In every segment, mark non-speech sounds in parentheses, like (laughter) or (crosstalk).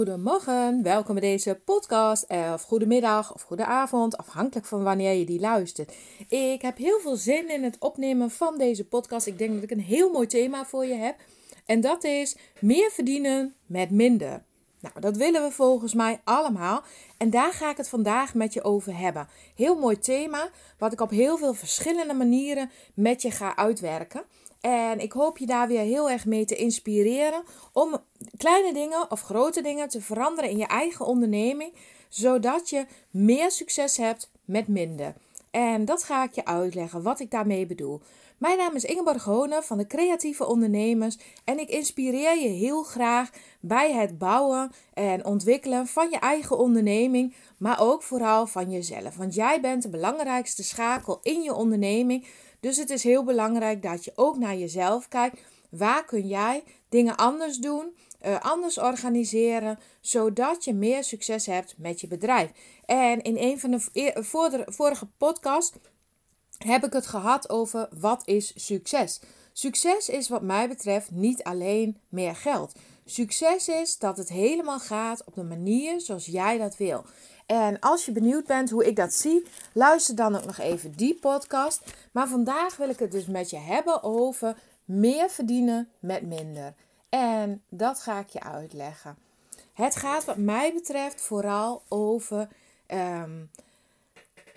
Goedemorgen, welkom bij deze podcast. Of goedemiddag of goedenavond, afhankelijk van wanneer je die luistert. Ik heb heel veel zin in het opnemen van deze podcast. Ik denk dat ik een heel mooi thema voor je heb. En dat is meer verdienen met minder. Nou, dat willen we volgens mij allemaal. En daar ga ik het vandaag met je over hebben. Heel mooi thema, wat ik op heel veel verschillende manieren met je ga uitwerken. En ik hoop je daar weer heel erg mee te inspireren om kleine dingen of grote dingen te veranderen in je eigen onderneming, zodat je meer succes hebt met minder. En dat ga ik je uitleggen wat ik daarmee bedoel. Mijn naam is Ingeborg Honen van de Creatieve Ondernemers en ik inspireer je heel graag bij het bouwen en ontwikkelen van je eigen onderneming, maar ook vooral van jezelf. Want jij bent de belangrijkste schakel in je onderneming. Dus het is heel belangrijk dat je ook naar jezelf kijkt. Waar kun jij dingen anders doen, uh, anders organiseren, zodat je meer succes hebt met je bedrijf? En in een van de vorige podcast heb ik het gehad over wat is succes. Succes is wat mij betreft niet alleen meer geld. Succes is dat het helemaal gaat op de manier zoals jij dat wil. En als je benieuwd bent hoe ik dat zie, luister dan ook nog even die podcast. Maar vandaag wil ik het dus met je hebben over meer verdienen met minder. En dat ga ik je uitleggen. Het gaat wat mij betreft vooral over ehm,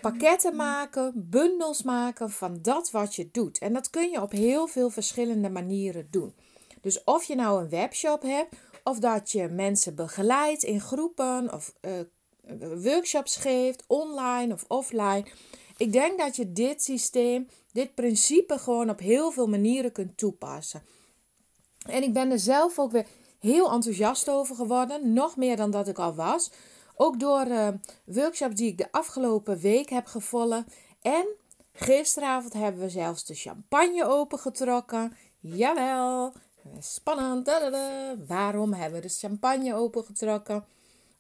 pakketten maken, bundels maken van dat wat je doet. En dat kun je op heel veel verschillende manieren doen. Dus of je nou een webshop hebt, of dat je mensen begeleidt in groepen of uh, workshops geeft, online of offline. Ik denk dat je dit systeem, dit principe gewoon op heel veel manieren kunt toepassen. En ik ben er zelf ook weer heel enthousiast over geworden, nog meer dan dat ik al was. Ook door uh, workshops die ik de afgelopen week heb gevolgd. En gisteravond hebben we zelfs de champagne opengetrokken. Jawel, spannend. Waarom hebben we de champagne opengetrokken?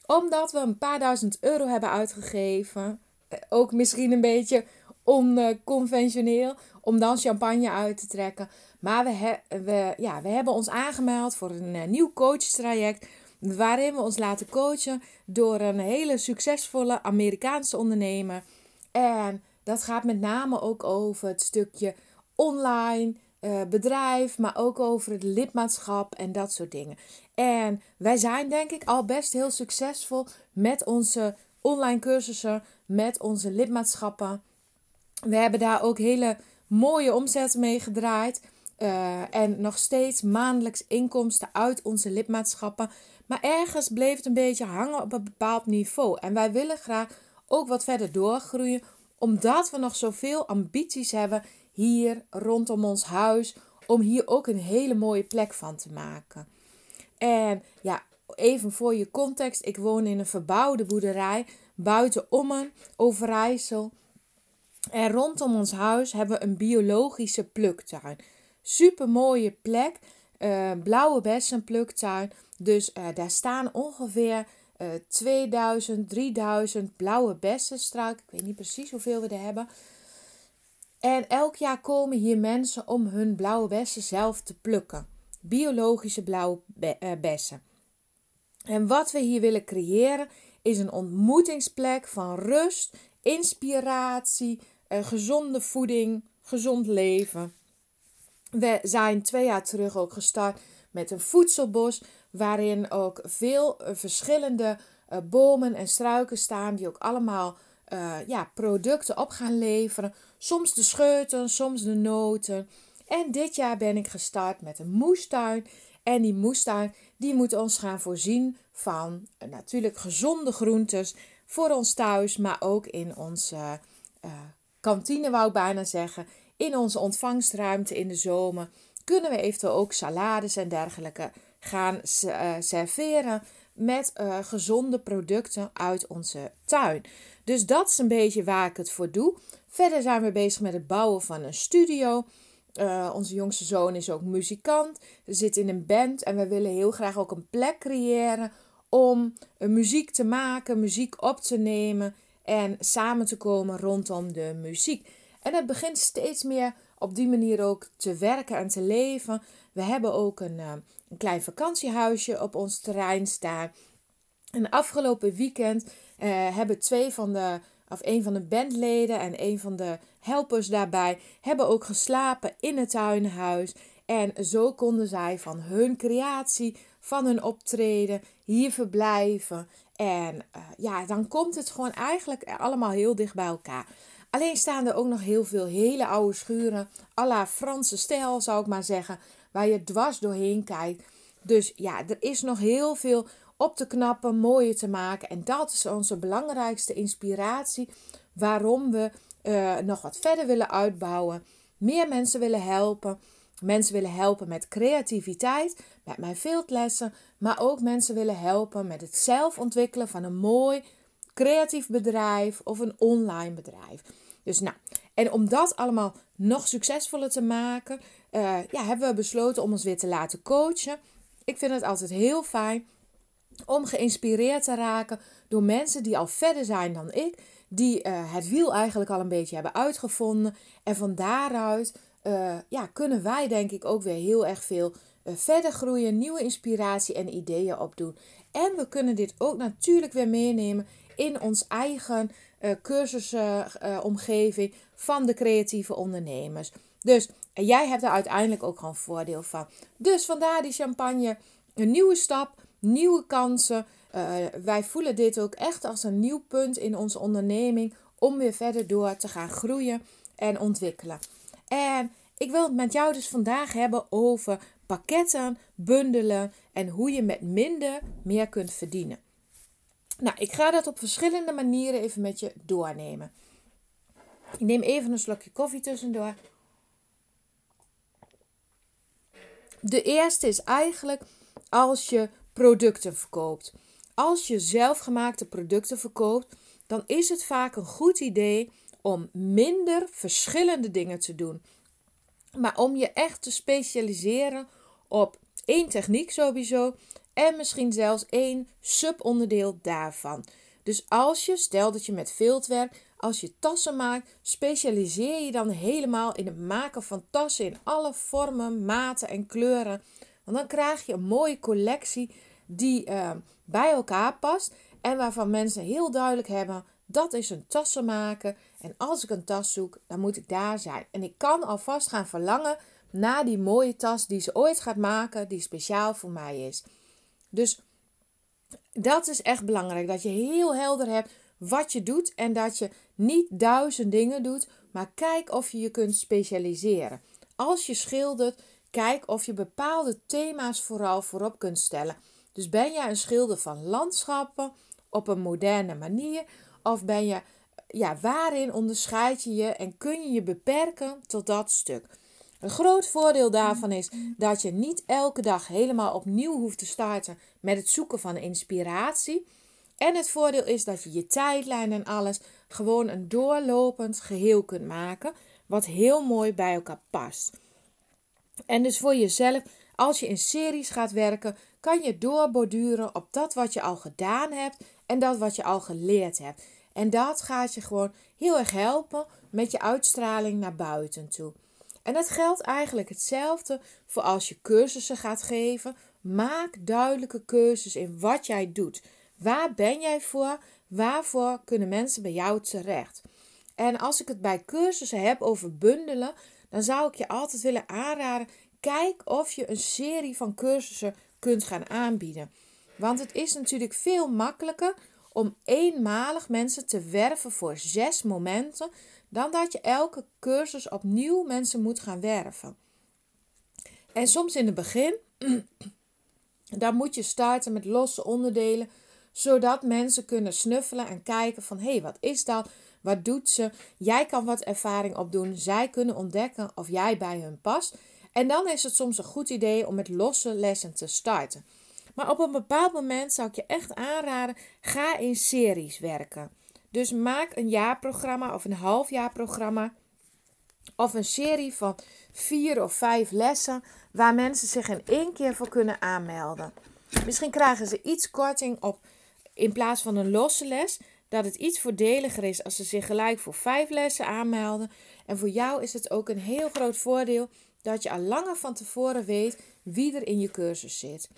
Omdat we een paar duizend euro hebben uitgegeven. Eh, ook misschien een beetje onconventioneel. Om dan champagne uit te trekken. Maar we, we, ja, we hebben ons aangemeld voor een uh, nieuw coachtraject. Waarin we ons laten coachen door een hele succesvolle Amerikaanse ondernemer. En dat gaat met name ook over het stukje online uh, bedrijf, maar ook over het lidmaatschap en dat soort dingen. En wij zijn denk ik al best heel succesvol met onze online cursussen, met onze lidmaatschappen. We hebben daar ook hele mooie omzetten mee gedraaid. Uh, en nog steeds maandelijks inkomsten uit onze lidmaatschappen. Maar ergens bleef het een beetje hangen op een bepaald niveau. En wij willen graag ook wat verder doorgroeien, omdat we nog zoveel ambities hebben hier rondom ons huis, om hier ook een hele mooie plek van te maken. En ja, even voor je context, ik woon in een verbouwde boerderij buiten Ommen, Overijssel. En rondom ons huis hebben we een biologische pluktuin. Super mooie plek, uh, blauwe bessenpluktuin. Dus uh, daar staan ongeveer uh, 2000, 3000 blauwe bessenstruiken. Ik weet niet precies hoeveel we er hebben. En elk jaar komen hier mensen om hun blauwe bessen zelf te plukken. Biologische blauwe eh, bessen. En wat we hier willen creëren is een ontmoetingsplek van rust, inspiratie, eh, gezonde voeding, gezond leven. We zijn twee jaar terug ook gestart met een voedselbos waarin ook veel eh, verschillende bomen en struiken staan die ook allemaal ja, producten op gaan leveren Soms de scheuten, soms de noten. En dit jaar ben ik gestart met een moestuin. En die moestuin die moet ons gaan voorzien van natuurlijk gezonde groentes voor ons thuis, maar ook in onze kantine wou ik bijna zeggen. In onze ontvangstruimte in de zomer kunnen we eventueel ook salades en dergelijke gaan uh, serveren met gezonde producten uit onze tuin. Dus dat is een beetje waar ik het voor doe. Verder zijn we bezig met het bouwen van een studio. Uh, onze jongste zoon is ook muzikant. We zitten in een band en we willen heel graag ook een plek creëren om muziek te maken, muziek op te nemen en samen te komen rondom de muziek. En het begint steeds meer op die manier ook te werken en te leven. We hebben ook een, een klein vakantiehuisje op ons terrein staan. En afgelopen weekend uh, hebben twee van de, of een van de bandleden en een van de helpers daarbij, hebben ook geslapen in het tuinhuis. En zo konden zij van hun creatie, van hun optreden, hier verblijven. En uh, ja, dan komt het gewoon eigenlijk allemaal heel dicht bij elkaar. Alleen staan er ook nog heel veel hele oude schuren, à la Franse stijl zou ik maar zeggen, waar je dwars doorheen kijkt. Dus ja, er is nog heel veel op te knappen, mooier te maken. En dat is onze belangrijkste inspiratie waarom we uh, nog wat verder willen uitbouwen, meer mensen willen helpen. Mensen willen helpen met creativiteit, met mijn veldlessen, maar ook mensen willen helpen met het zelf ontwikkelen van een mooi creatief bedrijf of een online bedrijf. Dus nou, en om dat allemaal nog succesvoller te maken, uh, ja, hebben we besloten om ons weer te laten coachen. Ik vind het altijd heel fijn om geïnspireerd te raken door mensen die al verder zijn dan ik, die uh, het wiel eigenlijk al een beetje hebben uitgevonden. En van daaruit uh, ja, kunnen wij denk ik ook weer heel erg veel verder groeien, nieuwe inspiratie en ideeën opdoen. En we kunnen dit ook natuurlijk weer meenemen in ons eigen uh, cursusomgeving van de creatieve ondernemers. Dus jij hebt er uiteindelijk ook gewoon voordeel van. Dus vandaar die champagne, een nieuwe stap, nieuwe kansen. wij voelen dit ook echt als een nieuw punt in onze onderneming om weer verder door te gaan groeien en ontwikkelen. En ik wil het met jou dus vandaag hebben over pakketten, bundelen en hoe je met minder meer kunt verdienen. Nou, ik ga dat op verschillende manieren even met je doornemen. Ik neem even een slokje koffie tussendoor. De eerste is eigenlijk als je producten verkoopt. Als je zelfgemaakte producten verkoopt, dan is het vaak een goed idee om minder verschillende dingen te doen. Maar om je echt te specialiseren op één techniek sowieso en misschien zelfs één subonderdeel daarvan. Dus als je, stel dat je met veldwerk, als je tassen maakt, specialiseer je dan helemaal in het maken van tassen in alle vormen, maten en kleuren. Want dan krijg je een mooie collectie die uh, bij elkaar past en waarvan mensen heel duidelijk hebben dat is een tassenmaker. En als ik een tas zoek, dan moet ik daar zijn. En ik kan alvast gaan verlangen naar die mooie tas die ze ooit gaat maken, die speciaal voor mij is. Dus dat is echt belangrijk. Dat je heel helder hebt wat je doet en dat je niet duizend dingen doet, maar kijk of je je kunt specialiseren. Als je schildert, kijk of je bepaalde thema's vooral voorop kunt stellen. Dus ben jij een schilder van landschappen op een moderne manier of ben je, ja, waarin onderscheid je je en kun je je beperken tot dat stuk? Een groot voordeel daarvan is dat je niet elke dag helemaal opnieuw hoeft te starten met het zoeken van inspiratie. En het voordeel is dat je je tijdlijn en alles gewoon een doorlopend geheel kunt maken, wat heel mooi bij elkaar past. En dus voor jezelf, als je in series gaat werken, kan je doorborduren op dat wat je al gedaan hebt en dat wat je al geleerd hebt. En dat gaat je gewoon heel erg helpen met je uitstraling naar buiten toe. En dat geldt eigenlijk hetzelfde voor als je cursussen gaat geven. Maak duidelijke keuzes in wat jij doet. Waar ben jij voor? Waarvoor kunnen mensen bij jou terecht? En als ik het bij cursussen heb over bundelen, dan zou ik je altijd willen aanraden: kijk of je een serie van cursussen kunt gaan aanbieden. Want het is natuurlijk veel makkelijker om eenmalig mensen te werven voor zes momenten, dan dat je elke cursus opnieuw mensen moet gaan werven. En soms in het begin, (clears throat) dan moet je starten met losse onderdelen, zodat mensen kunnen snuffelen en kijken van hé, hey, wat is dat? Wat doet ze? Jij kan wat ervaring opdoen. Zij kunnen ontdekken of jij bij hun past. En dan is het soms een goed idee om met losse lessen te starten. Maar op een bepaald moment zou ik je echt aanraden: ga in series werken. Dus maak een jaarprogramma of een halfjaarprogramma. Of een serie van vier of vijf lessen waar mensen zich in één keer voor kunnen aanmelden. Misschien krijgen ze iets korting op in plaats van een losse les. Dat het iets voordeliger is als ze zich gelijk voor vijf lessen aanmelden. En voor jou is het ook een heel groot voordeel dat je al langer van tevoren weet wie er in je cursus zit.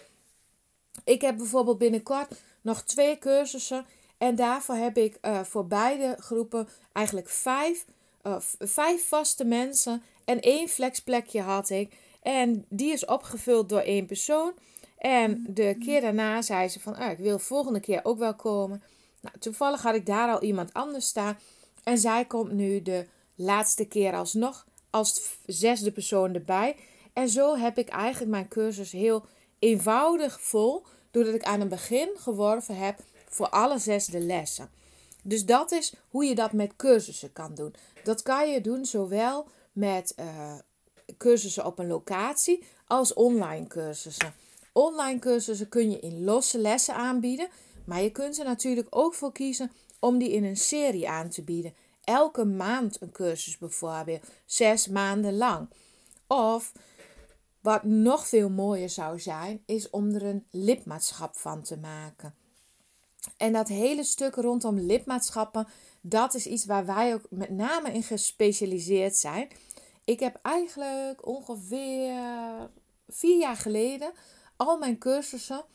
Ik heb bijvoorbeeld binnenkort nog twee cursussen. En daarvoor heb ik uh, voor beide groepen eigenlijk vijf, uh, vijf vaste mensen. En één flexplekje had ik. En die is opgevuld door één persoon. En de keer daarna zei ze van, ah, ik wil volgende keer ook wel komen. Nou, toevallig had ik daar al iemand anders staan. En zij komt nu de laatste keer alsnog als zesde persoon erbij. En zo heb ik eigenlijk mijn cursus heel eenvoudig vol. Doordat ik aan het begin geworven heb voor alle zesde lessen. Dus dat is hoe je dat met cursussen kan doen. Dat kan je doen zowel met uh, cursussen op een locatie als online cursussen. Online cursussen kun je in losse lessen aanbieden, maar je kunt er natuurlijk ook voor kiezen om die in een serie aan te bieden. Elke maand een cursus bijvoorbeeld, zes maanden lang. Of wat nog veel mooier zou zijn, is om er een lidmaatschap van te maken. En dat hele stuk rondom lidmaatschappen, dat is iets waar wij ook met name in gespecialiseerd zijn. Ik heb eigenlijk ongeveer vier jaar geleden al mijn cursussen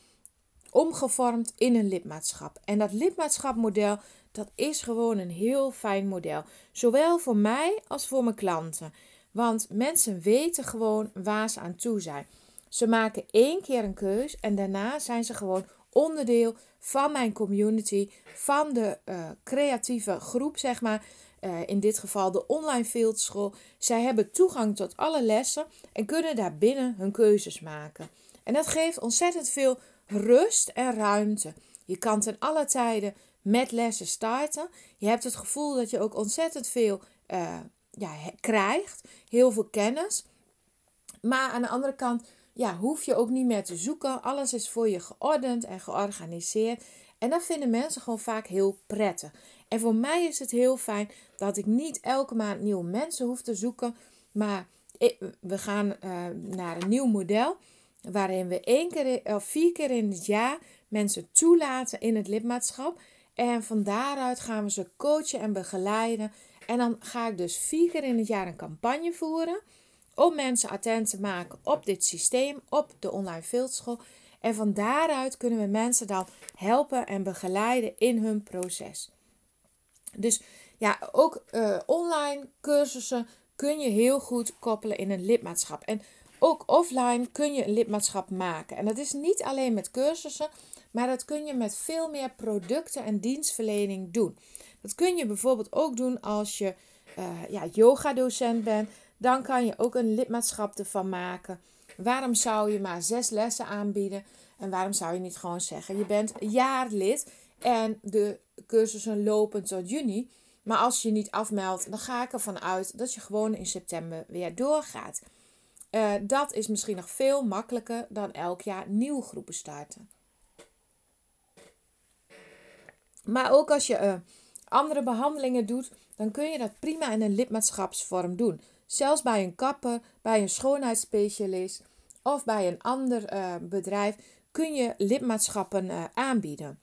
omgevormd in een lidmaatschap. En dat lidmaatschapmodel, dat is gewoon een heel fijn model. Zowel voor mij als voor mijn klanten. Want mensen weten gewoon waar ze aan toe zijn. Ze maken één keer een keus en daarna zijn ze gewoon onderdeel van mijn community, van de uh, creatieve groep, zeg maar. Uh, in dit geval de online fieldschool. Zij hebben toegang tot alle lessen en kunnen daarbinnen hun keuzes maken. En dat geeft ontzettend veel rust en ruimte. Je kan ten alle tijden met lessen starten. Je hebt het gevoel dat je ook ontzettend veel uh, ja, krijgt, heel veel kennis. Maar aan de andere kant ja, hoef je ook niet meer te zoeken. Alles is voor je geordend en georganiseerd. En dat vinden mensen gewoon vaak heel prettig. En voor mij is het heel fijn dat ik niet elke maand nieuwe mensen hoef te zoeken. Maar we gaan uh, naar een nieuw model. Waarin we één keer of vier keer in het jaar mensen toelaten in het lidmaatschap. En van daaruit gaan we ze coachen en begeleiden. En dan ga ik dus vier keer in het jaar een campagne voeren. Om mensen attent te maken op dit systeem, op de online fieldschool. En van daaruit kunnen we mensen dan helpen en begeleiden in hun proces. Dus ja, ook uh, online cursussen kun je heel goed koppelen in een lidmaatschap. En ook offline kun je een lidmaatschap maken. En dat is niet alleen met cursussen, maar dat kun je met veel meer producten en dienstverlening doen. Dat kun je bijvoorbeeld ook doen als je uh, ja, yoga-docent bent. Dan kan je ook een lidmaatschap ervan maken. Waarom zou je maar zes lessen aanbieden? En waarom zou je niet gewoon zeggen: je bent jaarlid en de cursussen lopen tot juni. Maar als je niet afmeldt, dan ga ik ervan uit dat je gewoon in september weer doorgaat. Uh, dat is misschien nog veel makkelijker dan elk jaar nieuwe groepen starten. Maar ook als je uh, andere behandelingen doet, dan kun je dat prima in een lidmaatschapsvorm doen. Zelfs bij een kapper, bij een schoonheidsspecialist of bij een ander uh, bedrijf kun je lidmaatschappen aanbieden.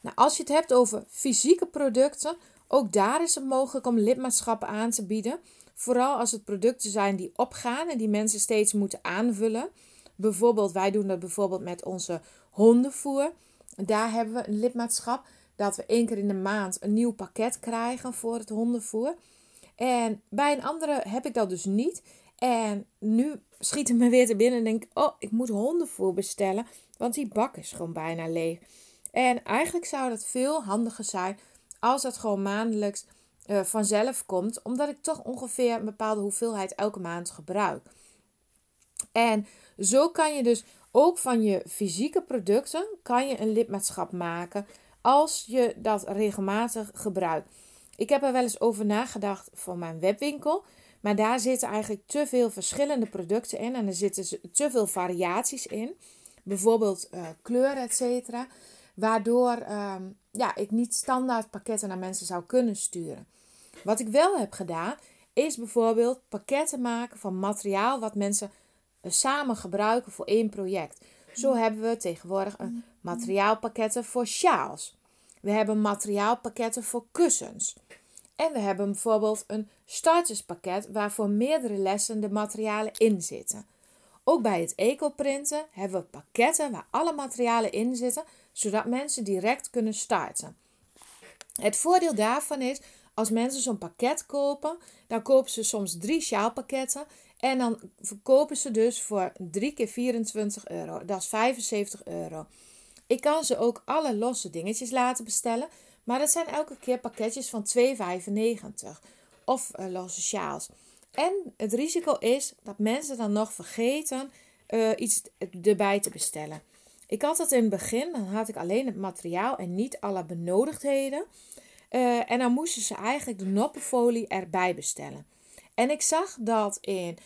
Nou, als je het hebt over fysieke producten, ook daar is het mogelijk om lidmaatschappen aan te bieden. Vooral als het producten zijn die opgaan en die mensen steeds moeten aanvullen. Bijvoorbeeld, wij doen dat bijvoorbeeld met onze hondenvoer. Daar hebben we een lidmaatschap dat we één keer in de maand een nieuw pakket krijgen voor het hondenvoer. En bij een andere heb ik dat dus niet. En nu schiet het me (laughs) weer te binnen en denk ik, oh, ik moet hondenvoer bestellen, want die bak is gewoon bijna leeg. En eigenlijk zou dat veel handiger zijn als het gewoon maandelijks uh, vanzelf komt, omdat ik toch ongeveer een bepaalde hoeveelheid elke maand gebruik. En zo kan je dus ook van je fysieke producten kan je een lidmaatschap maken als je dat regelmatig gebruikt. Ik heb er wel eens over nagedacht voor mijn webwinkel. Maar daar zitten eigenlijk te veel verschillende producten in. En er zitten te veel variaties in. Bijvoorbeeld uh, kleur, et cetera. Waardoor ehm, ja, ik niet standaard pakketten naar mensen zou kunnen sturen. Wat ik wel heb gedaan, is bijvoorbeeld pakketten maken van materiaal wat mensen eh, samen gebruiken voor één project. Zo hebben we tegenwoordig een materiaalpakketten voor sjaals. We hebben materiaalpakketten voor kussens. En we hebben bijvoorbeeld een starterspakket waarvoor meerdere lessen de materialen in zitten. Ook bij het eco-printen hebben we pakketten waar alle materialen in zitten, zodat mensen direct kunnen starten. Het voordeel daarvan is, als mensen zo'n pakket kopen, dan kopen ze soms drie sjaalpakketten en dan verkopen ze dus voor 3 keer 24 euro. Dat is 75 euro. Ik kan ze ook alle losse dingetjes laten bestellen, maar dat zijn elke keer pakketjes van 2,95 of uh, losse sjaals. En het risico is dat mensen dan nog vergeten uh, iets erbij te bestellen. Ik had dat in het begin, dan had ik alleen het materiaal en niet alle benodigdheden. Uh, en dan moesten ze eigenlijk de noppenfolie erbij bestellen. En ik zag dat in 50%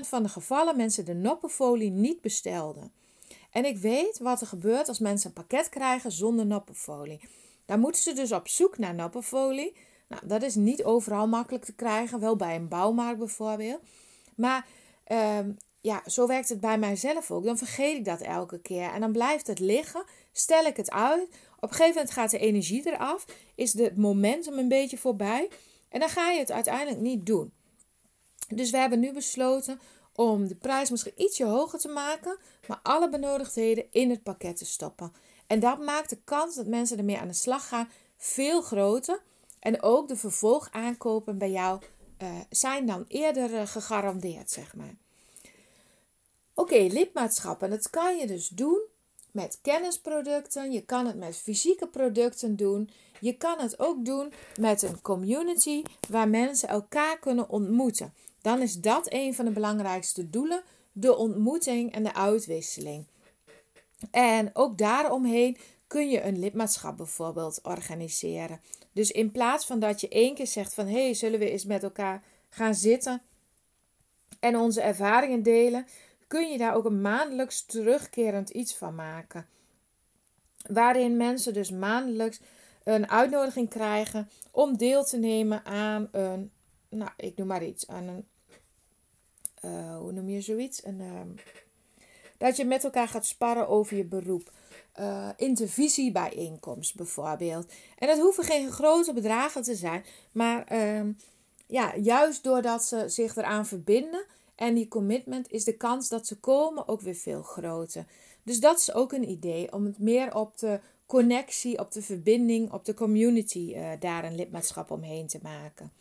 van de gevallen mensen de noppenfolie niet bestelden. En ik weet wat er gebeurt als mensen een pakket krijgen zonder noppenfolie. Dan moeten ze dus op zoek naar noppenfolie. Nou, dat is niet overal makkelijk te krijgen, wel bij een bouwmarkt bijvoorbeeld. Maar ehm, ja, zo werkt het bij mijzelf ook. Dan vergeet ik dat elke keer en dan blijft het liggen. Stel ik het uit. Op een gegeven moment gaat de energie eraf. Is het momentum een beetje voorbij. En dan ga je het uiteindelijk niet doen. Dus we hebben nu besloten om de prijs misschien ietsje hoger te maken, maar alle benodigdheden in het pakket te stoppen. En dat maakt de kans dat mensen ermee aan de slag gaan veel groter. En ook de vervolgaankopen bij jou uh, zijn dan eerder uh, gegarandeerd, zeg maar. Oké, okay, lidmaatschappen. Dat kan je dus doen met kennisproducten. Je kan het met fysieke producten doen. Je kan het ook doen met een community waar mensen elkaar kunnen ontmoeten. Dan is dat een van de belangrijkste doelen: de ontmoeting en de uitwisseling. En ook daaromheen kun je een lidmaatschap bijvoorbeeld organiseren. Dus in plaats van dat je één keer zegt van hé, hey, zullen we eens met elkaar gaan zitten en onze ervaringen delen, kun je daar ook een maandelijks terugkerend iets van maken. Waarin mensen dus maandelijks een uitnodiging krijgen om deel te nemen aan een, nou, ik noem maar iets, aan een, uh, hoe noem je zoiets? Een, uh, dat je met elkaar gaat sparren over je beroep. Uh, intervisiebijeenkomst bijvoorbeeld. En dat hoeven geen grote bedragen te zijn, maar uh, ja, juist doordat ze zich eraan verbinden en die commitment is de kans dat ze komen ook weer veel groter. Dus dat is ook een idee om het meer op de connectie, op de verbinding, op de community uh, daar een lidmaatschap omheen te maken.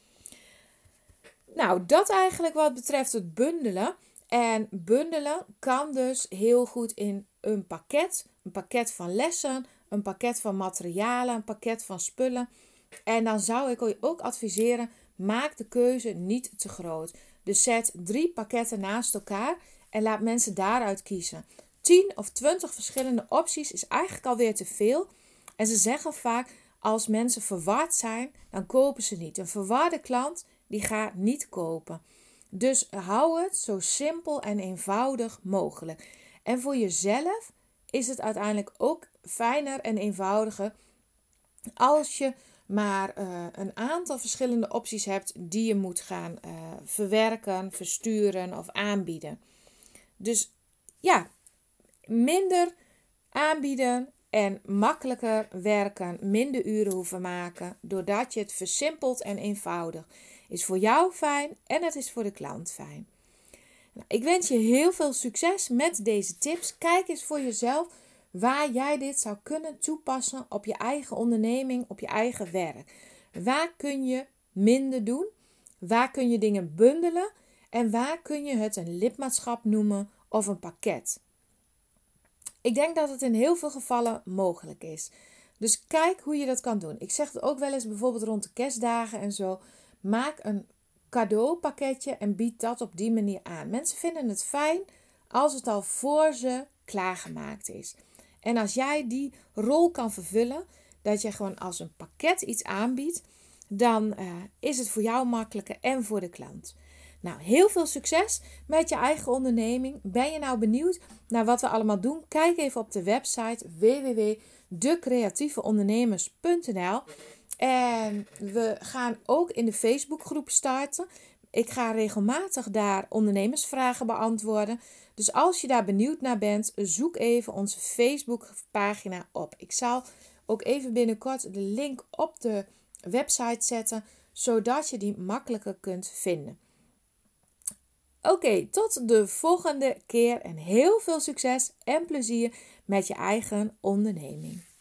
Nou, dat eigenlijk wat betreft het bundelen. En bundelen kan dus heel goed in een pakket. Een pakket van lessen, een pakket van materialen, een pakket van spullen. En dan zou ik ook adviseren, maak de keuze niet te groot. Dus zet drie pakketten naast elkaar en laat mensen daaruit kiezen. 10 of 20 verschillende opties is eigenlijk alweer te veel. En ze zeggen vaak, als mensen verward zijn, dan kopen ze niet. Een verwarde klant, die gaat niet kopen. Dus hou het zo simpel en eenvoudig mogelijk. En voor jezelf is het uiteindelijk ook fijner en eenvoudiger als je maar uh, een aantal verschillende opties hebt die je moet gaan uh, verwerken, versturen of aanbieden. Dus ja, minder aanbieden en makkelijker werken, minder uren hoeven maken, doordat je het versimpelt en eenvoudig. Is voor jou fijn en het is voor de klant fijn. Nou, ik wens je heel veel succes met deze tips. Kijk eens voor jezelf waar jij dit zou kunnen toepassen op je eigen onderneming, op je eigen werk. Waar kun je minder doen? Waar kun je dingen bundelen? En waar kun je het een lidmaatschap noemen of een pakket? Ik denk dat het in heel veel gevallen mogelijk is. Dus kijk hoe je dat kan doen. Ik zeg het ook wel eens bijvoorbeeld rond de kerstdagen en zo. Maak een cadeaupakketje en bied dat op die manier aan. Mensen vinden het fijn als het al voor ze klaargemaakt is. En als jij die rol kan vervullen, dat je gewoon als een pakket iets aanbiedt, dan uh, is het voor jou makkelijker en voor de klant. Nou, heel veel succes met je eigen onderneming. Ben je nou benieuwd naar wat we allemaal doen? Kijk even op de website www.decreatieveondernemers.nl. En we gaan ook in de Facebookgroep starten. Ik ga regelmatig daar ondernemersvragen beantwoorden. Dus als je daar benieuwd naar bent, zoek even onze Facebookpagina op. Ik zal ook even binnenkort de link op de website zetten, zodat je die makkelijker kunt vinden. Oké, tot de volgende keer en heel veel succes en plezier met je eigen onderneming.